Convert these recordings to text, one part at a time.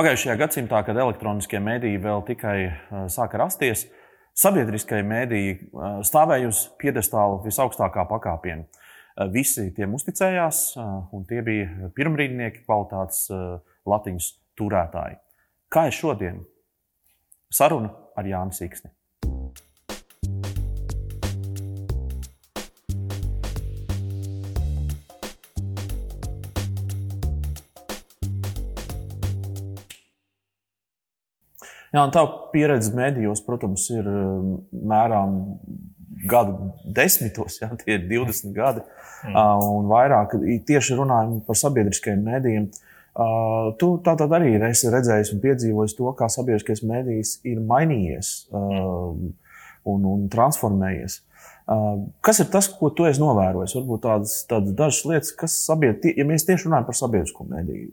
Pagājušajā gadsimtā, kad elektroniskie mēdīji vēl tikai sāka rasties, sabiedriskie mēdīji stāvēja uz piedestāla visaugstākā pakāpiena. Visi tiem uzticējās, un tie bija pirmrīdnieki, kvalitātes latiņas turētāji. Kā ir šodien? Saruna ar Jānu Siksni. Jā, tā pieredze medijos, protams, ir um, mērām gadu desmitos, ja tie ir 20 gadi mm. un vairāk. Tieši runājot par sabiedriskajiem mēdījiem, tu tātad arī esi redzējis un piedzīvojis to, kā sabiedriskais mēdījis ir mainījies un, un transformējies. Kas ir tas, ko tu esi novērojis? Varbūt tādas, tādas dažas lietas, kas sabiedriskajā, ja mēs tieši runājam par sabiedrisko mediju.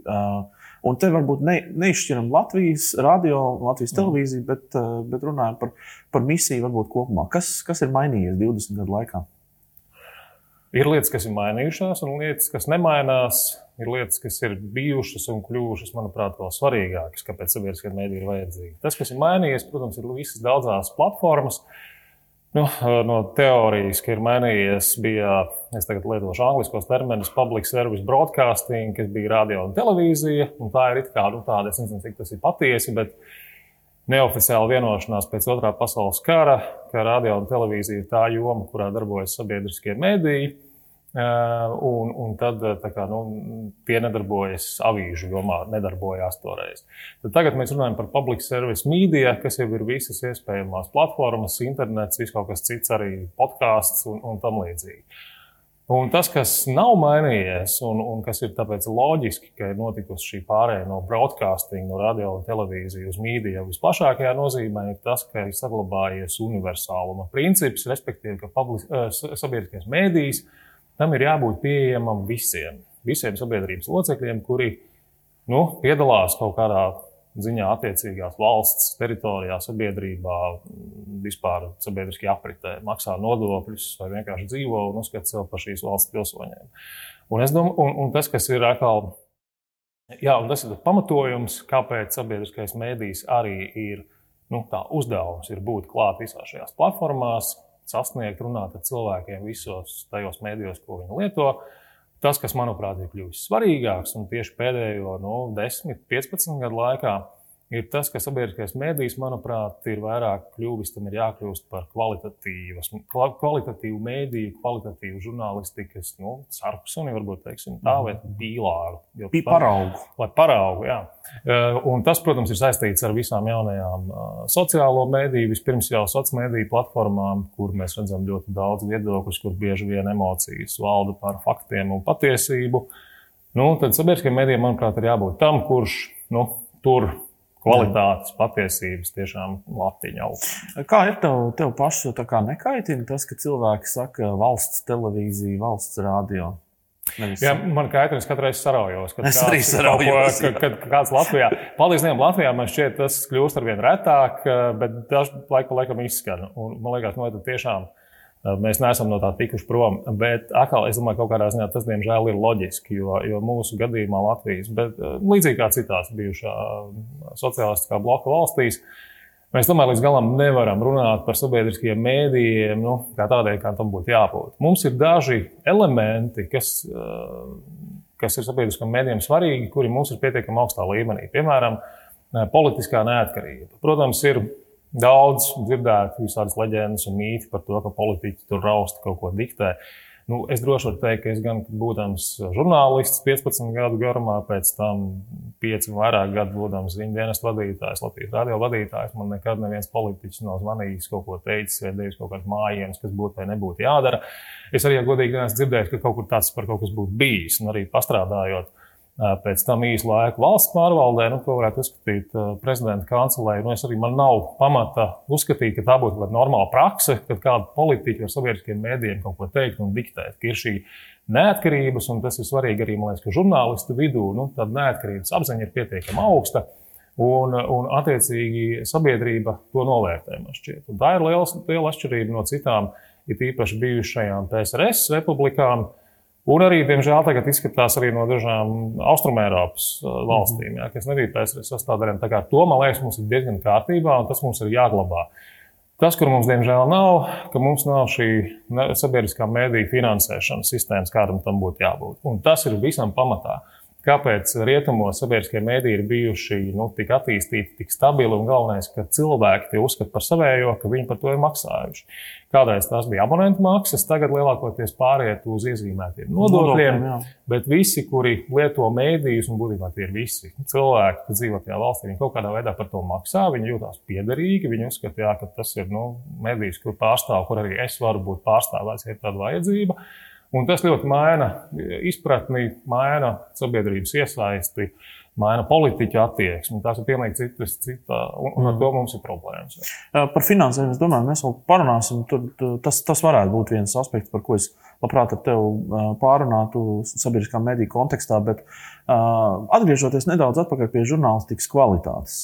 Un te varbūt ne, neizšķiram Latvijas radio, Latvijas televīziju, bet, eh, bet runājam par, par misiju varbūt kopumā. Kas, kas ir mainījies 20 gadu laikā? Ir lietas, kas ir mainījušās, un lietas, kas nemainās. Ir lietas, kas ir bijušas un kļuvušas, manuprāt, vēl svarīgākas, kāpēc sabiedriskā mēdī ir vajadzīga. Tas, kas ir mainījies, protams, ir visas daudzās platformas, uh, Nu, no teorijas, ka ir mainījies, bija, es tagad lietošu angļuiskos terminus, public service broadcasting, kas bija radio un televīzija. Un tā ir it kā nu, tāda, es nezinu, cik tas ir patiesi, bet neoficiāla vienošanās pēc otrā pasaules kara, ka radio un televīzija ir tā joma, kurā darbojas sabiedriskie mediji. Un, un tad kā, nu, tie nedarbojas avīžu jomā, nedarbojās toreiz. Tad tagad mēs runājam par public service media, kas jau ir visas iespējamās platformas, internets, viss kaut kas cits, arī podkāsts un, un tam līdzīgi. Un tas, kas nav mainījies, un, un kas ir tāpēc loģiski, ka ir notikusi šī pārējai no broadcasting, no radio un televīzijas uz mīdiju visplašākajā nozīmē, ir tas, ka ir saglabājies universāluma princips, respektīvi, ka publis, sabiedriskais mēdījis tam ir jābūt pieejamam visiem, visiem sabiedrības locekļiem, kuri nu, piedalās kaut kādā ziņā attiecīgās valsts teritorijā, sabiedrībā, vispār sabiedriskajā apritē, maksā nodokļus vai vienkārši dzīvo un uzskata sevi par šīs valsts pilsoņiem. Un, domāju, un, un tas, kas ir atkal, jā, tas ir pamatojums, kāpēc sabiedriskais mēdījis arī ir nu, uzdevums ir būt klāt visās šajās platformās, sasniegt, runāt ar cilvēkiem visos tajos mēdījos, ko viņi lieto. Tas, kas manuprāt ir kļuvis svarīgāks un tieši pēdējo nu, 10, 15 gadu laikā, ir tas, ka sabiedriskais mēdījis, manuprāt, ir vairāk kļuvis, tam ir jākļūst par kvalitatīvu mēdīju, kvalitatīvu žurnālistikas, nu, sarksuni, varbūt teiksim, tā, vai mhm. pīlāru. Vai paraugu. Vai paraugu, jā. Eh, un tas, protams, ir saistīts ar visām jaunajām eh, sociālo mēdīju, vispirms jau sociālo mēdīju platformām, kur mēs redzam ļoti daudz viedokļus, kur bieži vien emocijas valda par faktiem un patiesību. Nu, tad sabiedriskajiem mēdījiem, manuprāt, ir jābūt tam, kurš nu, tur kvalitātes, patiesības, tiešām latiņa augsta. Kā ir tev, tev pašu nekaitina tas, ka cilvēki saka valsts televīzija, valsts radio? Nevis. Jā, man kaitina, es katru reizi saraujos. Kad es kāds, arī saraujos. Kad, kad, kad kāds Latvijā, paldies Dievam, Latvijā man šķiet, tas kļūst ar vien retāk, bet dažu laiku laikam izskan. Un, man liekas, no nu, tā tiešām Mēs neesam no tā tikuši prom. Bet atkal, es domāju, ka kaut kādā ziņā tas, diemžēl, ir loģiski, jo, jo mūsu gadījumā Latvijas, bet līdzīgi kā citās bijušā sociālistiskā bloka valstīs, mēs tomēr līdz galam nevaram runāt par sabiedriskajiem mēdījiem nu, kā tādiem, kā tam būtu jābūt. Mums ir daži elementi, kas, kas ir sabiedriskam mēdījam svarīgi, kuri mums ir pietiekami augstā līmenī. Piemēram, politiskā neatkarība. Protams, ir Daudz dzirdēt visādas leģendas un mīti par to, ka politiķi tur rausta kaut ko diktē. Nu, es droši varu teikt, ka es gan būdams žurnālists 15 gadu garumā, pēc tam 5 un vairāk gadu būdams viņa dienas vadītājs, Latvijas radio vadītājs, man nekad neviens politiķis nav zvanījis, kaut ko teicis vai devis kaut kādas mājienas, kas būtu vai nebūtu jādara. Es arī ja godīgi neesmu dzirdējis, ka kaut kur tāds par kaut kas būtu bijis, un arī pastrādājot Pēc tam īsu laiku valsts pārvaldē, nu, ko varētu uzskatīt par prezidenta kancelēju. Nu, es arī man nav pamata uzskatīt, ka tā būtu normāla prakse, kad kāda politika ar sabiedriskiem mēdījiem kaut ko teikt un diktēt. Ir šī neatkarības, un tas ir svarīgi arī liekas, ka žurnālistu vidū nu, tāda neatkarības apziņa ir pietiekami augsta. Un, un attiecīgi, sabiedrība to novērtē. Tā ir liela, liela atšķirība no citām, it īpaši bijušajām PSRS republikām, uh, Un arī, diemžēl, tagad izskatās arī no dažām Austrumēropas uh, valstīm, jā, kas nebija PSRS sastāvdaļām. Tā kā to, man liekas, mums ir diezgan kārtībā, un tas mums ir jāglabā. Tas, kur mums diemžēl nav, ka mums nav šī sabiedriskā mēdīņa finansēšanas sistēmas, kādam tam būtu jābūt. Un tas ir visam pamatā kāpēc rietumos sabiedriskie mēdīji ir bijuši nu, tik attīstīti, tik stabili un galvenais, ka cilvēki tie uzskata par savējo, ka viņi par to ir maksājuši. Kādreiz tās bija abonentu maksas, tagad lielākoties pāriet uz iezīmētiem nodokļiem, Nodokļiem bet visi, kuri lieto mēdījus, un būtībā tie ir visi cilvēki, kas dzīvo tajā valstī, viņi kaut kādā veidā par to maksā, viņi jūtas piederīgi, viņi uzskata, jā, ka tas ir nu, mēdījis, kur pārstāv, kur arī es varu būt pārstāvēts, ja ir tāda vajadzība. Un tas ļoti maina izpratni, maina sabiedrības iesaisti, maina politiķu attieksmi. Tas ir pilnīgi citas, cita, un, un ar to mums ir problēmas. Par finansēm es domāju, mēs vēl parunāsim. Tur, tas, tas varētu būt viens aspekts, par ko es labprāt ar tevi pārunātu sabiedriskā mediju kontekstā. Bet atgriežoties nedaudz pie žurnālistikas kvalitātes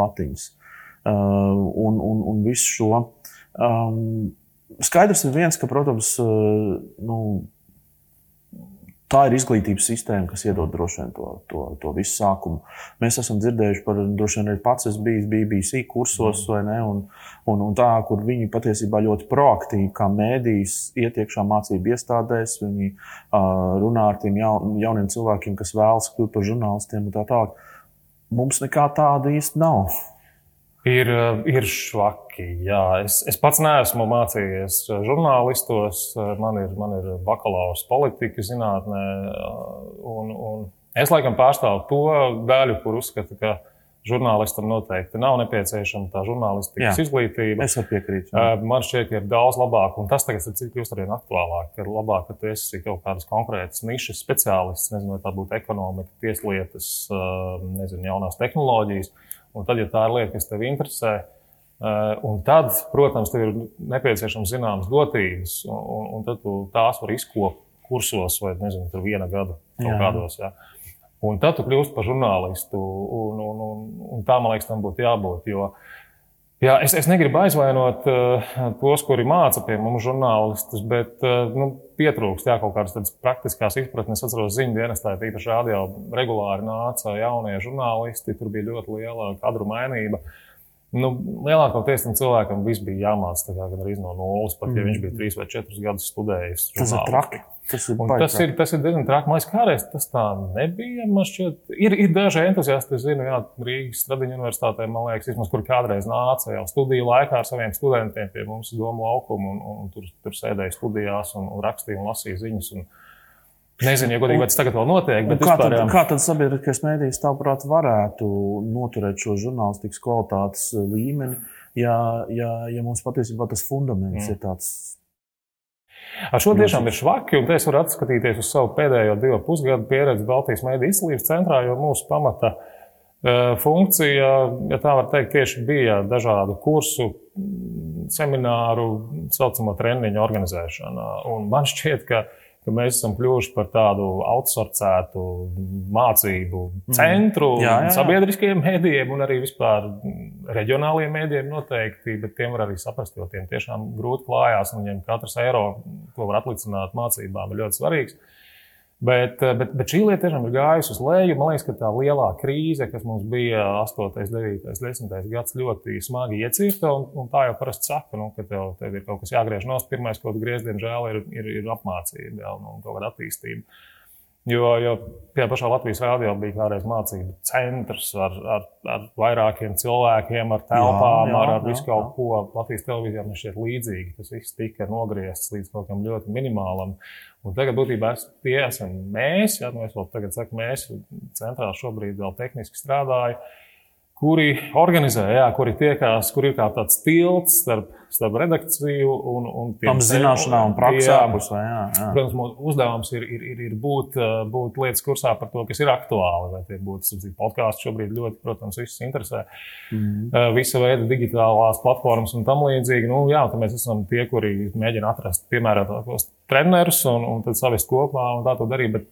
latiņas un, un, un visu šo. Um, skaidrs ir viens, ka, protams, eh, nu, tā ir izglītības sistēma, kas iedod droši vien to, to, to visu sākumu. Mēs esam dzirdējuši par, droši vien pats esmu bijis BBC kursos, vai ne? Un, un, un tā, kur viņi patiesībā ļoti proaktīvi, kā mēdījis, iet iekšā mācību iestādēs, viņi uh, runā ar tiem jaun, jauniem cilvēkiem, kas vēlas kļūt par žurnālistiem un tā tālāk. Mums nekā tāda īsti nav. Ir, eh, ir švaki. Jā. Es, es pats neesmu mācījies žurnālistos. Man ir, man ir bakalaura politikas zinātnē. Un, un es laikam pārstāvu to daļu, kur uzskata, ka žurnālistam noteikti nav nepieciešama tā žurnālistikas Jā, izglītība. Es piekrītu. Jā. Eh, man šķiet, ka ir daudz labāk, un tas tagad ir kļūst arvien aktuālāk. Ir labāk, ka tu esi kaut kādas konkrētas nišas speciālists, nezinu, vai tā būtu ekonomika, tieslietas, eh, nezinu, jaunās tehnoloģijas Un tad, ja tā ir lieta, kas tev interesē, eh, un tad, protams, tev ir nepieciešams zināmas dotības, un, un tad tu tās var izkopt kursos vai, nezinu, tur viena gada kaut kādos. Jā. Un tad tu kļūsi par žurnālistu, un, un, un, un tā, man liekas, tam būtu jābūt. Jo, Jā, es, es negribu aizvainot uh, tos, kuri māca pie mums žurnālistus, bet uh, nu, pietrūkst jā, kaut kādas praktiskas izpratnes. Es atceros, ziņu dienestā īpaši rādio regulāri nāca jaunie žurnālisti, tur bija ļoti liela kadru mainība. Nu, lielākoties tam cilvēkam viss bija jāmācās gan arī no nulles, pat ja mm. viņš bija trīs vai četrus gadus studējis. Tas ir traki. Tas ir, tas, ir, tas ir diezgan traki. Man liekas, tas tā nebija. Šķiet, ir, ir daži entuziasti, es zinu, jā, Rīgas Stradiņa universitātē, man liekas, vismaz, kur kādreiz nāca jau studiju laikā ar saviem studentiem pie mums domu laukumu un, un, un tur, tur sēdēja studijās un, un rakstīja un lasīja ziņas. Un, Nezinu, ja godīgi, tas tagad vēl notiek. Kā, vispār, tad, kā tad sabiedriskais mēdījis, tavuprāt, varētu noturēt šo žurnālistikas kvalitātes līmeni, ja, ja, ja mums patiesībā tas fundaments mm. ir tāds Ar šo tiešām ir švaki, un es varu atskatīties uz savu pēdējo divu pusgadu pieredzi Baltijas mēdī izcīnības centrā, jo mūsu pamata e, funkcija, ja tā var teikt, tieši bija dažādu kursu, semināru, saucamo treniņu organizēšana. Un man šķiet, ka ka mēs esam kļuvuši par tādu outsourcētu mācību mhm. centru mm. jā, jā. sabiedriskajiem mēdījiem un arī vispār reģionālajiem mēdījiem noteikti, bet tiem var arī saprast, jo tiem tiešām grūti klājās un viņiem katrs eiro, ko var atlicināt mācībām, ir ļoti svarīgs. Bet, eh, bet, bet šī lieta tiešām ir gājusi uz leju. Man liekas, ka tā lielā krīze, kas mums bija 8, 9, 10 gads, ļoti smagi iecirta. Un, un tā jau parasti saka, nu, ka tev, tev ir kaut kas jāgriež nost. Pirmais, ko tu griez, diemžēl, ir, ir, ir apmācība nu, un kaut kāda attīstība. Jo, jo tajā pašā Latvijas rādio bija kādreiz mācību centrs ar, ar, ar vairākiem cilvēkiem, ar telpām, jā, jā, ar, ar visu kaut ko. Latvijas televīzijā man šķiet līdzīgi. Tas viss tika nogriezts līdz kaut kam ļoti minimālam. Un tagad būtībā tie esam mēs, ja nu es vēl tagad saku, mēs centrā šobrīd vēl tehniski strādājam kuri organizē, jā, kuri tiekās, kur ir kā tāds tilts starp, starp redakciju un, un tām zināšanām un praksēm. Protams, mūsu uzdevums ir, ir, ir, ir būt, būt lietas kursā par to, kas ir aktuāli. Vai tie būtu podkāsti šobrīd ļoti, protams, visus interesē. Mm. Visa veida digitālās platformas un tam līdzīgi. Nu, jā, mēs esam tie, kuri mēģina atrast piemērotākos trenerus un, un tad savest kopā un tā to darīt. Bet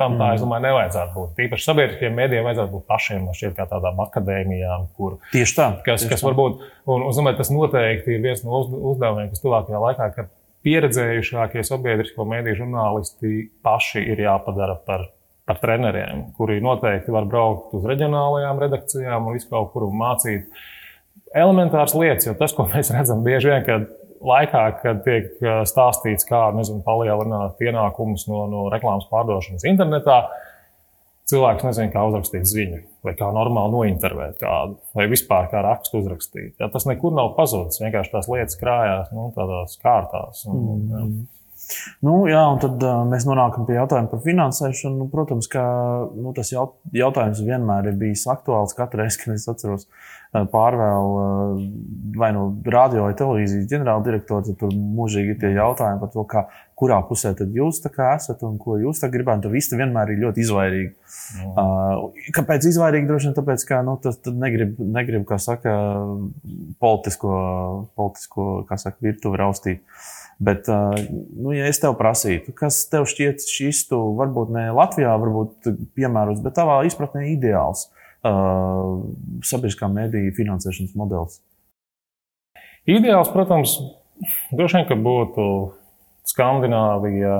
tam tā, es mm. domāju, nevajadzētu būt. Tīpaši sabiedriskiem mēdījiem vajadzētu būt pašiem, šķiet, kā tādām akadēmijām, kur. Tieši tā. Kas, tieši kas tā. varbūt, un, un, domāju, tas noteikti ir viens no uzdevumiem, kas tuvākajā laikā, kad pieredzējušākie sabiedrisko mediju žurnālisti paši ir jāpadara par, par treneriem, kuri noteikti var braukt uz reģionālajām redakcijām un visu kaut kur mācīt elementāras lietas. Jo tas, ko mēs redzam bieži vien, kad laikā, kad tiek stāstīts, kā nezinu, palielināt ienākumus no, no reklāmas pārdošanas internetā, cilvēks nezina, kā uzrakstīt ziņu, vai kā normāli nointervēt kādu, vai vispār kā rakstu uzrakstīt. Ja, tas nekur nav pazudis. Vienkārši tās lietas krājās nu, tādās kārtās. Un, mm. ja. Nu, jā, un tad uh, mēs nonākam pie jautājuma par finansēšanu. Nu, protams, ka nu, tas jaut, jautājums vienmēr ir bijis aktuāls. Katru reizi, kad es atceros uh, pārvēlu uh, vai no nu radio vai televīzijas ģenerāldirektora, tad tur mūžīgi ir tie jautājumi par to, kā, kurā pusē tad jūs esat un ko jūs gribētu. Tad viss vienmēr ir ļoti izvairīgi. Mm. Uh, kāpēc izvairīgi? Droši vien tāpēc, ka nu, tas negrib, negrib, kā saka, politisko, politisko kā saka, virtuvi raustīt. Uh, Bet, nu, ja es tev prasītu, kas tev šķiet šis, tu varbūt ne Latvijā, varbūt piemērots, bet tavā izpratnē ideāls uh, sabiedriskā mediju finansēšanas modelis? Ideāls, protams, droši vien, ka būtu Skandināvija,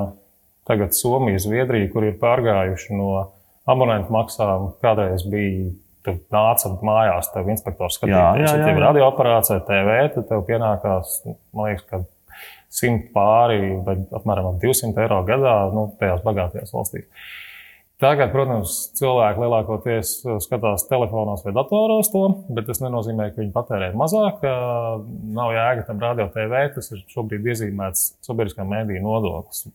tagad Somija, Zviedrija, kur ir pārgājuši no abonentu maksām. Kādreiz bija tu nāca mājās, tev inspektors skatījās, ja tev ir radioaparāts vai TV, tad tev pienākās, man liekas, ka 100 pāri, vai apmēram 200 eiro gadā, nu, tajās bagātajās valstīs. Tagad, protams, cilvēki lielākoties skatās telefonos vai datoros to, bet tas nenozīmē, ka viņi patērē mazāk. Nav jēga tam radio TV, tas ir šobrīd iezīmēts sabiedriskā mēdīņa nodoklis.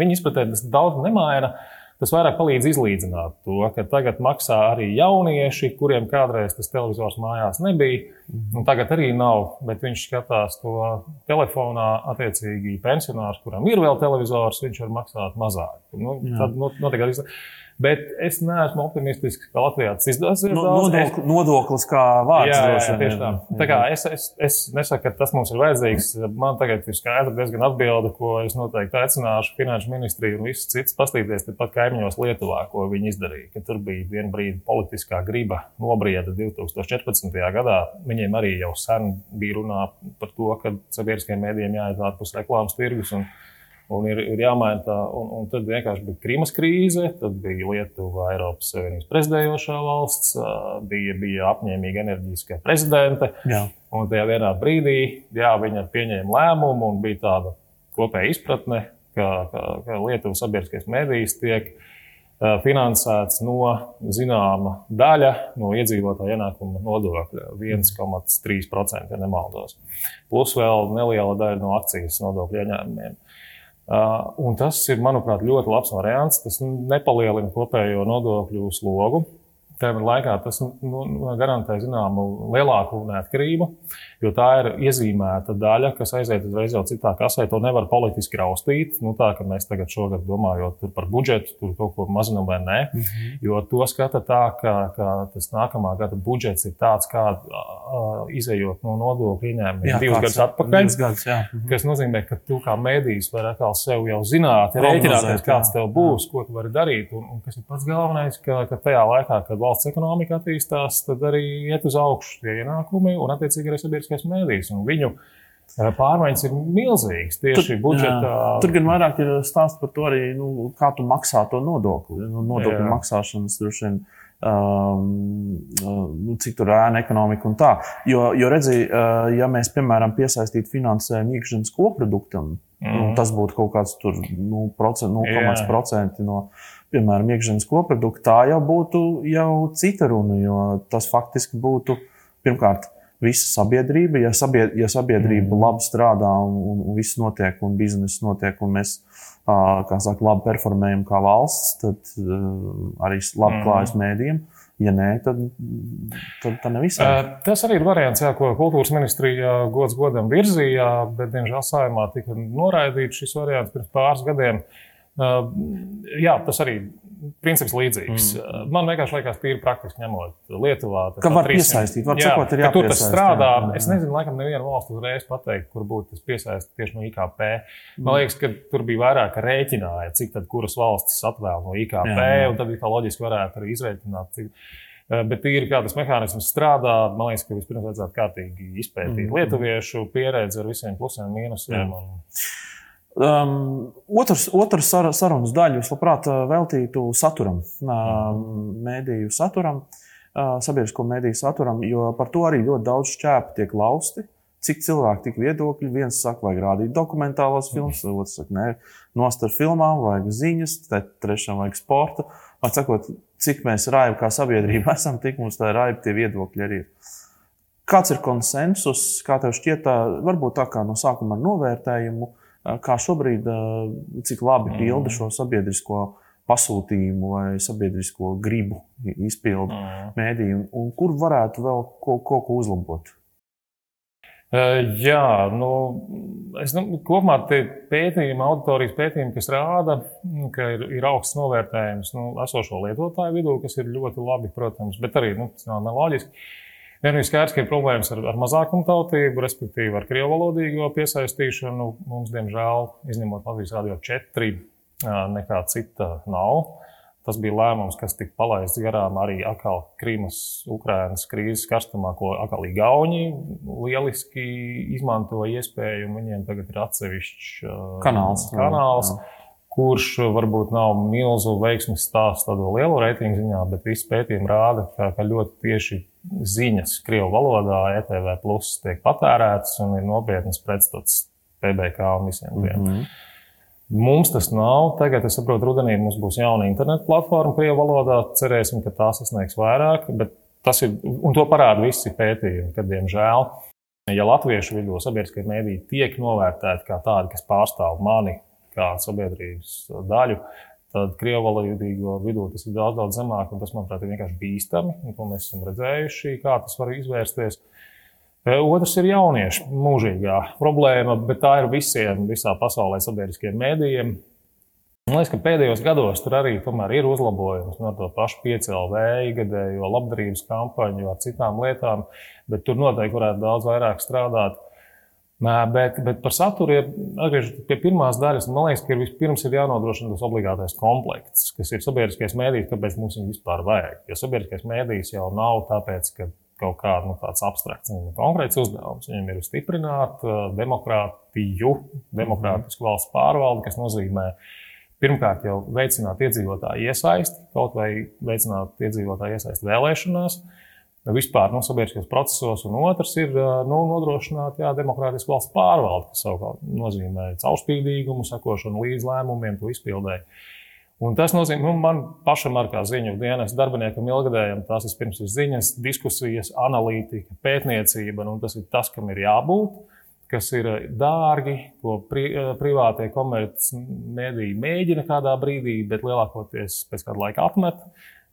Viņi izpratē, tas daudz nemaina. Tas vairāk palīdz izlīdzināt to, ka tagad maksā arī jaunieši, kuriem kādreiz tas televizors mājās nebija, un tagad arī nav, bet viņš skatās to telefonā. Attiecīgi, pensionārs, kuram ir vēl televizors, viņš var maksāt mazāk. Nu, tad notiek arī. Bet es neesmu optimistisks, ka Latvijā tas izdosies. No, nodokli, nodoklis kā vārds. Jā, jā, jā tieši tā. tā kā es, es, es nesaku, ka tas mums ir vajadzīgs. Man tagad ir skaidra diezgan atbilde, ko es noteikti aicināšu finanšu ministriju un visus citus pastīties tepat kaimiņos Lietuvā, ko viņi izdarīja. Kad tur bija viena brīdi politiskā griba nobrieda 2014. gadā. Viņiem arī jau sen bija runā par to, ka sabiedriskajiem mēdījiem jāiet ārpus reklāmas tirgus. Un, un ir, ir jāmaina tā. Un, un tad vienkārši bija Krimas krīze, tad bija Lietuva, Eiropas Savienības prezidējošā valsts, bija, bija apņēmīga enerģiskā prezidente. Jā. Un tajā vienā brīdī jā, viņa pieņēma lēmumu un bija tāda kopēja izpratne, ka, ka, ka Lietuvas sabiedriskais medijs tiek finansēts no zināma daļa no iedzīvotāja ienākuma nodokļa, 1,3%, ja nemaldos. Plus vēl neliela daļa no akcijas nodokļu ieņēmumiem. Un tas ir, manuprāt, ļoti labs variants. Tas nepalielina kopējo nodokļu slogu. Tajā laikā tas nu, nu garantē zināmu lielāku neatkarību, jo tā ir iezīmēta daļa, kas aiziet uzreiz jau citā kasē. To nevar politiski raustīt. Nu, tā kā mēs tagad šogad domājot par budžetu, tur kaut ko mazinām vai nē. Mm -hmm. Jo to skata tā, ka, ka tas nākamā gada budžets ir tāds, kā uh, izējot no nodokļu ieņēmumiem divus gadus atpakaļ. Gadus. Mm -hmm. Kas nozīmē, ka tu kā mēdījis vari atkal sev jau zināt, rēķināties, kāds tev būs, jā. ko tu vari darīt. Un, un kas ir pats galvenais, ka, ka tajā laikā, kad valsts ekonomika attīstās, tad arī iet uz augšu tie ienākumi un, attiecīgi, arī sabiedriskais mēdījis. Viņu eh, pārmaiņas ir milzīgas tieši tur, budžetā. Jā, tur gan vairāk ir stāsts par to, arī, nu, kā tu maksā to nodokli. Nu, nodokļu jā. maksāšanas droši vien. Um, nu, cik tur ēna ekonomika un tā. Jo, jo redziet, uh, ja mēs, piemēram, piesaistītu finansējumu iekšzemes koproduktam, mm. nu, tas būtu kaut kāds 0,1% no piemēram, iekšzemes koprodukta, tā jau būtu jau cita runa, jo tas faktiski būtu pirmkārt visa sabiedrība. Ja, sabied, ja sabiedrība mm. labi strādā un, un, un viss notiek, un biznesa notiek, un mēs, kā saka, labi performējam kā valsts, tad arī labi mm. klājas mēdījiem. Ja nē, tad, tad tā nevisai. Tas arī ir variants, jā, ko kultūras ministrija gods godam virzīja, bet, diemžēl, saimā tika noraidīts šis variants pirms pāris gadiem. Uh, jā, tas arī princips līdzīgs. Mm. Man vienkārši liekas, tīri praktiski ņemot Lietuvā. Kā var 300, piesaistīt? Var jā, sakot, ir tur tas strādā. Jā, jā. Es nezinu, laikam, nevienu valstu uzreiz pateikt, kur būtu tas piesaistīts tieši no IKP. Mm. Man liekas, ka tur bija vairāk rēķināja, cik tad kuras valstis atvēl no IKP, jā, jā. un tad tā loģiski varētu arī izrēķināt. Cik, uh, Bet tīri kā tas mehānisms strādā, man liekas, ka vispirms vajadzētu kārtīgi izpētīt mm. lietuviešu pieredzi ar visiem plusiem un mīnusiem. Un... Um, otrs, otrs sar, sarunas daļu es labprāt veltītu saturam, um, mēdīju saturam, uh, sabiedrisko mēdīju saturam, jo par to arī ļoti daudz šķēpu tiek lausti. Cik cilvēki tik viedokļi? Viens saka, vajag rādīt dokumentālās filmas, otrs saka, nē, nost ar filmām, vajag ziņas, trešam vajag sporta. Man sakot, cik mēs raibi kā sabiedrība esam, tik mums tā raibi tie viedokļi arī ir. Kāds ir konsensus, kā tev šķiet, tā, varbūt tā kā no sākuma ar novērtējumu, uh, kā šobrīd, cik labi pilda šo sabiedrisko pasūtījumu vai sabiedrisko gribu izpildu mm. mēdīju, un, un kur varētu vēl ko, ko, ko uzlabot? Jā, nu, es ka kopumā tie pētījumi, auditorijas pētījumi, kas rāda, ka ir, ir augsts novērtējums nu, esošo lietotāju vidū, kas ir ļoti labi, protams, bet arī nu, nav loģiski. Vien ir skaidrs, ka ir problēmas ar, ar mazākumtautību, respektīvi ar krievu valodīgo piesaistīšanu. Mums, diemžēl, izņemot Latvijas radio 4, nekā cita nav. Tas bija lēmums, kas tika palaists garām arī atkal Krīmas, Ukrainas krīzes karstumā, ko atkal Igauni lieliski izmantoja iespēju. Viņiem tagad ir atsevišķs kanāls. kanāls. Jā, jā kurš varbūt nav milzu veiksmes stāsts tādu lielu reitingu ziņā, bet visi pētījumi rāda, ka, ka ļoti tieši ziņas Krievijas valodā ETV plus tiek patērētas un ir nopietnas pretstats PBK un visiem tiem. Mm -hmm. Mums tas nav. Tagad, es saprotu, rudenī mums būs jauna interneta platforma Krievijas valodā. Cerēsim, ka tā sasniegs vairāk, bet tas ir, un to parāda visi pētījumi, ka, diemžēl, ja latviešu vidū sabiedriskie mēdīji tiek novērtēti kā tādi, kas pārstāv mani kā sabiedrības daļu, tad krievu valodīgo vidū tas ir daudz, daudz zemāk, tas, manuprāt, ir vienkārši bīstami. To mēs esam redzējuši, kā tas var izvērsties. E, otrs ir jauniešu mūžīgā problēma, bet tā ir visiem, visā pasaulē sabiedriskiem mēdījiem. Man liekas, ka pēdējos gados tur arī ir uzlabojums no to pašu piecēlē, gadējo labdarības kampaņu ar citām lietām, bet tur noteikti varētu daudz vairāk strādāt. Bet, bet par saturu, ja atgriežoties pie pirmās daļas, man liekas, ka vispirms ir jānodrošina tas obligātais komplekts, kas ir sabiedriskais mēdījis, kāpēc mums viņu vispār vajag. Jo sabiedriskais mēdījis jau nav tāpēc, ka kaut kāds nu, abstrakts, ir konkrēts uzdevums. Viņam ir stiprināt demokrātiju, demokrātisku valsts pārvaldi, kas nozīmē pirmkārt jau veicināt iedzīvotāju iesaisti, kaut vai veicināt iedzīvotāju iesaisti vēlēšanās vispār nu, sabiedriskajos procesos, un otrs ir nu, nodrošināt jā, demokrātisku valsts pārvaldi, kas savukārt nozīmē caurspīdīgumu, sakošanu līdz lēmumiem, to izpildēju. Un tas nozīmē, nu, man pašam, kā ziņu dienas darbiniekam, ilgadējam, tās ir pirms ziņas, diskusijas, analītika, pētniecība. Nu, tas ir tas, kam ir jābūt, kas ir dārgi, ko pri, privātie komercmediji mēģina kādā brīdī, bet lielākoties pēc kāda laika atmet,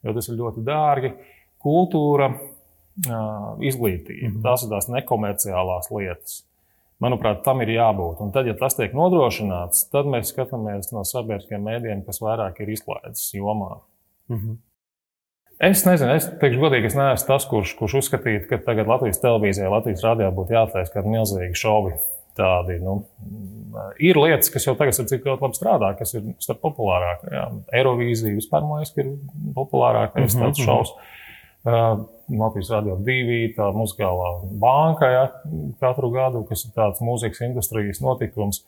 jo tas ir ļoti dārgi. Kultūra, izglītība. Mm -hmm. Tās ir tās nekomerciālās lietas. Manuprāt, tam ir jābūt. Un tad, ja tas tiek nodrošināts, tad mēs skatāmies no sabiedriskiem mēdījiem, kas vairāk ir izklaides jomā. Mm -hmm. Es nezinu, es teikšu, godīgi, es neesmu tas, kurš, kurš uzskatītu, ka tagad Latvijas televīzijā, Latvijas rādījā būtu jātaisa kādi milzīgi šovi. Tādi, nu, ir lietas, kas jau tagad ir ļoti labi strādā, kas ir starp populārākajām. Eirovīzija vispār, man liekas, ir populārākais mm -hmm. šovs. Latvijas Rādio 2, tā muzikālā banka ja, katru gadu, kas ir tāds mūzikas industrijas notikums.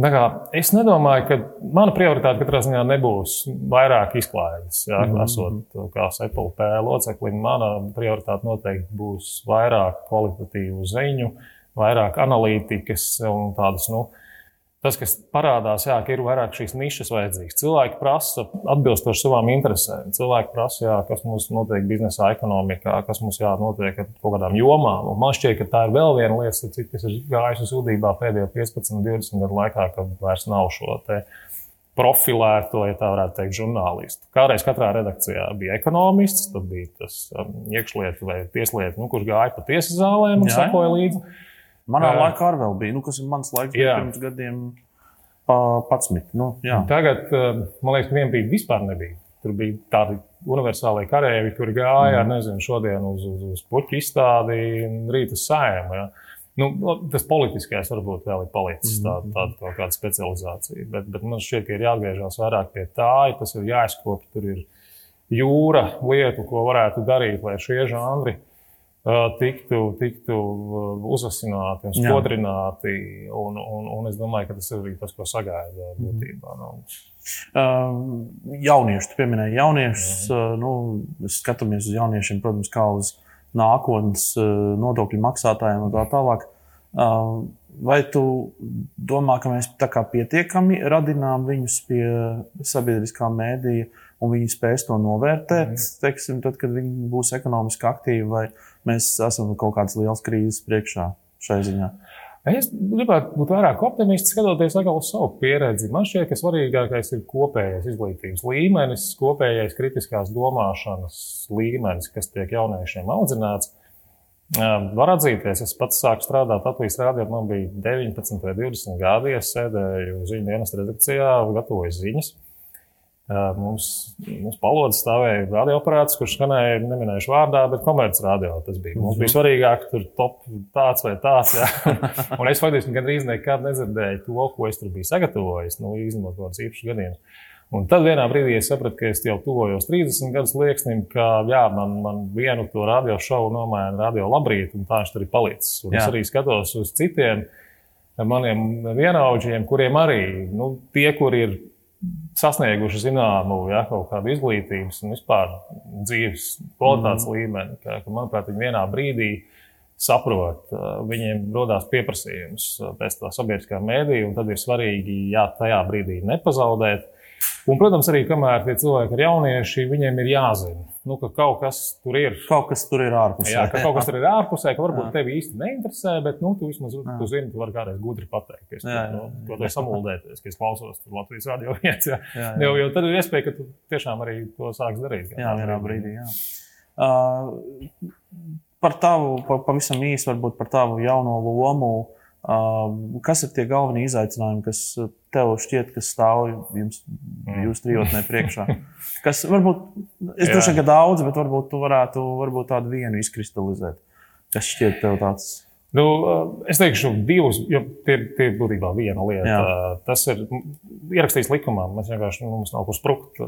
Kā, es nedomāju, ka mana prioritāte katrā ziņā nebūs vairāk izklaides. Ja, mm -hmm. Esot kā P loceklim, mana prioritāte noteikti būs vairāk kvalitatīvu ziņu, vairāk analītikas un tādas. Nu, Tas, kas parādās, jā, ka ir vairāk šīs nišas vajadzīgas. Cilvēki prasa atbilstoši savām interesēm. Cilvēki prasa, jā, kas mums notiek biznesa, ekonomikā, kas mums jānotiek ar kaut kādām jomām. Un man šķiet, ka tā ir vēl viena lieta, kas ir gājusi zudībā pēdējo 15, 20 gadu laikā, kad vairs nav šo profilēto, ja tā varētu teikt, žurnālistu. Kādreiz katrā redakcijā bija ekonomists, tad bija tas um, iekšlietu vai tieslietu, nu, kurš gāja pa tiesas zālēm un jā, sekoja līdzi. Manā uh, laikā arī bija, nu, kas ir mans laiks, jā. pirms gadiem. 11. Nu, jā. Tagad, man liekas, viena brīdi vispār nebija. Tur bija tādi universālie karavīri, kur gāja, mm. nezinu, šodien uz, uz, uz puķu izstādi, rīt uz sēmu. Ja. Nu, tas politiskais varbūt vēl ir palicis, tā, mm-hmm. tāda kaut kāda specializācija. Bet, bet man šķiet, ka ir jāatgriežas vairāk pie tā, ja tas ir jāizkopja. Tur ir jūra lietu, ko varētu darīt, lai šie žanri tiktu, tiktu uzasināti un spodrināti. Un, un, un es domāju, ka tas ir arī tas, ko sagaida mhm. būtībā. No. Uh, jaunieši, tu pieminēji jauniešus. Uh, nu, skatāmies uz jauniešiem, protams, kā uz nākotnes nodokļu maksātājiem un tā tālāk. Vai tu domā, ka mēs tā kā pietiekami radinām viņus pie sabiedriskā mēdīja, un viņi spēs to novērtēt, mm. teiksim, tad, kad viņi būs ekonomiski aktīvi, vai mēs esam kaut kādas liels krīzes priekšā šai ziņā? Es gribētu būt vairāk optimists, skatoties uz savu pieredzi. Man šķiet, ka svarīgākais ir kopējais izglītības līmenis, kopējais kritiskās domāšanas līmenis, kas tiek jauniešiem audzināts. Var atzīties, es pats sāku strādāt Latvijas rādījumā, man bija 19 vai 20 gadi. Es sēdēju ziņu dienas redakcijā, gatavoju ziņas. Mums, mums palodzes stāvēja radioaparāts, kurš skanēja, neminēšu vārdā, bet komerciāls radio. Tas bija. Mums bija mhm. svarīgāk, tur top tāds vai tāds. Jā. Un es faktiski gandrīz nekad nedzirdēju to, ko es tur biju sagatavojis, nu, izņemot kaut kādus īpašus gadījumus. Un tad vienā brīdī es sapratu, ka es jau tuvojos 30 gadus lieksnim, ka jā, man, man vienu to radio šovu nomaina radio labrīt, un tā viņš tur ir palicis. Un jā. es arī skatos uz citiem maniem vienaudžiem, kuriem arī nu, tie, kur ir sasnieguši zināmu ja, kaut kādu izglītības un vispār dzīves kvalitātes mm. līmeni. Ka, ka, manuprāt, viņi vienā brīdī saprot, viņiem rodas pieprasījums pēc tā sabiedriskā mēdīja, un tad ir svarīgi, jā, tajā brīdī nepazaudēt. Un, protams, arī kamēr tie cilvēki ir jaunieši, viņiem ir jāzina, nu, ka kaut kas tur ir. Kaut kas tur ir ārpusē. Jā, ka kaut kas tur ir ārpusē, ka varbūt jā. tevi īsti neinteresē, bet nu, tu vismaz jā. tu zini, tu vari kādreiz gudri pateikt, ka es jā, jā, jā. Nu, to samuldēties, ka es klausos Latvijas radio jā. Jo, jo tad ir iespēja, ka tu tiešām arī to sāks darīt. Jā, vienā brīdī. Jā. Uh, par tavu, pavisam īsi, varbūt par tavu jauno lomu. Uh, kas ir tie galvenie izaicinājumi, kas tev šķiet, kas stāv jums, mm. jūs trijotnē priekšā? Kas varbūt, es vien, ka daudz, bet varbūt tu varētu varbūt tādu vienu izkristalizēt. Kas šķiet tev tāds? Nu, es teikšu, divas, jo tie, tie ir būtībā viena lieta. Jā. Tas ir ierakstīts likumā. Mēs vienkārši nu, mums nav kur sprukt.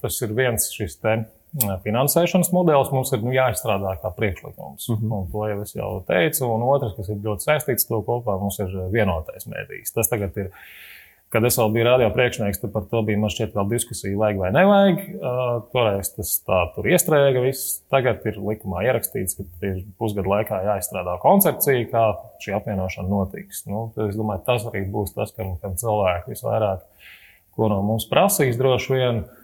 Tas ir viens šis te finansēšanas modelis. Mums ir nu, jāizstrādā kā priekšlikums. Mm -hmm. Un to jau es jau teicu. Un otrs, kas ir ļoti saistīts ar to kopā, mums ir vienotais mēdījis. Tas tagad ir Kad es vēl biju radio priekšnieks, tad par to bija man šķiet vēl diskusija, vajag vai nevajag. Uh, toreiz tas tā tur iestrēga. Viss. Tagad ir likumā ierakstīts, ka ir pusgadu laikā jāizstrādā koncepcija, kā šī apvienošana notiks. Nu, es domāju, tas arī būs tas, kam, kam cilvēki visvairāk, ko no mums prasīs droši vien. Uh,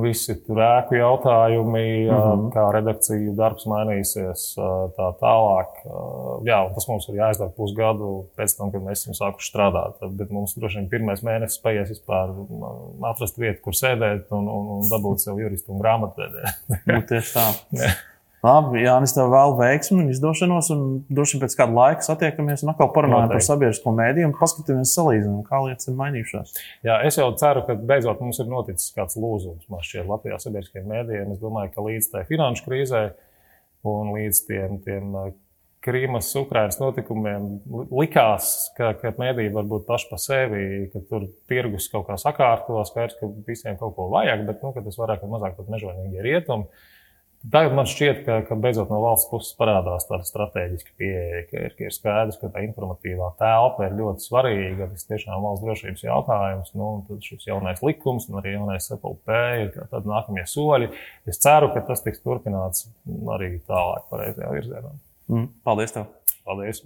visi tur ēku jautājumi, mm -hmm. kā redakcija darbs mainīsies, tā tālāk. Jā, tas mums ir jāizdara pusgadu pēc tam, kad mēs esam sākuši strādāt. Bet mums droši vien pirmais mēnesis paies vispār atrast vietu, kur sēdēt un, un, un dabūt sev juristu un grāmatvedē. nu, tieši tā. Labi, Jānis, tev vēl veiksmi un izdošanos, un droši vien pēc kāda laika satiekamies un atkal parunājam Noteikti. par sabiedrisko mēdīju un paskatīsimies, salīdzinām, kā lietas ir mainījušās. Jā, es jau ceru, ka beidzot mums ir noticis kāds lūzums man šķiet Latvijā sabiedriskajiem mēdījiem. Es domāju, ka līdz tai finanšu krīzē un līdz tiem, tiem uh, Krīmas, Ukrainas notikumiem likās, ka, ka mēdīji var būt paši par sevi, ka tur tirgus kaut kā sakārto, skaidrs, ka visiem kaut ko vajag, bet nu, tas vairāk vai mazāk pat mežonīgi ir rietumi. Tagad man šķiet, ka, ka beidzot no valsts puses parādās tāda strateģiska pieeja, ka ir, ka ir skaidrs, ka tā informatīvā telpa ir ļoti svarīga. Tas tiešām valsts drošības jautājums. Nu, tad šis jaunais likums un arī jaunais SPLP ir tādi nākamie soļi. Es ceru, ka tas tiks turpināts arī tālāk pareizajā virzienā. Mm, paldies! Tev. Paldies!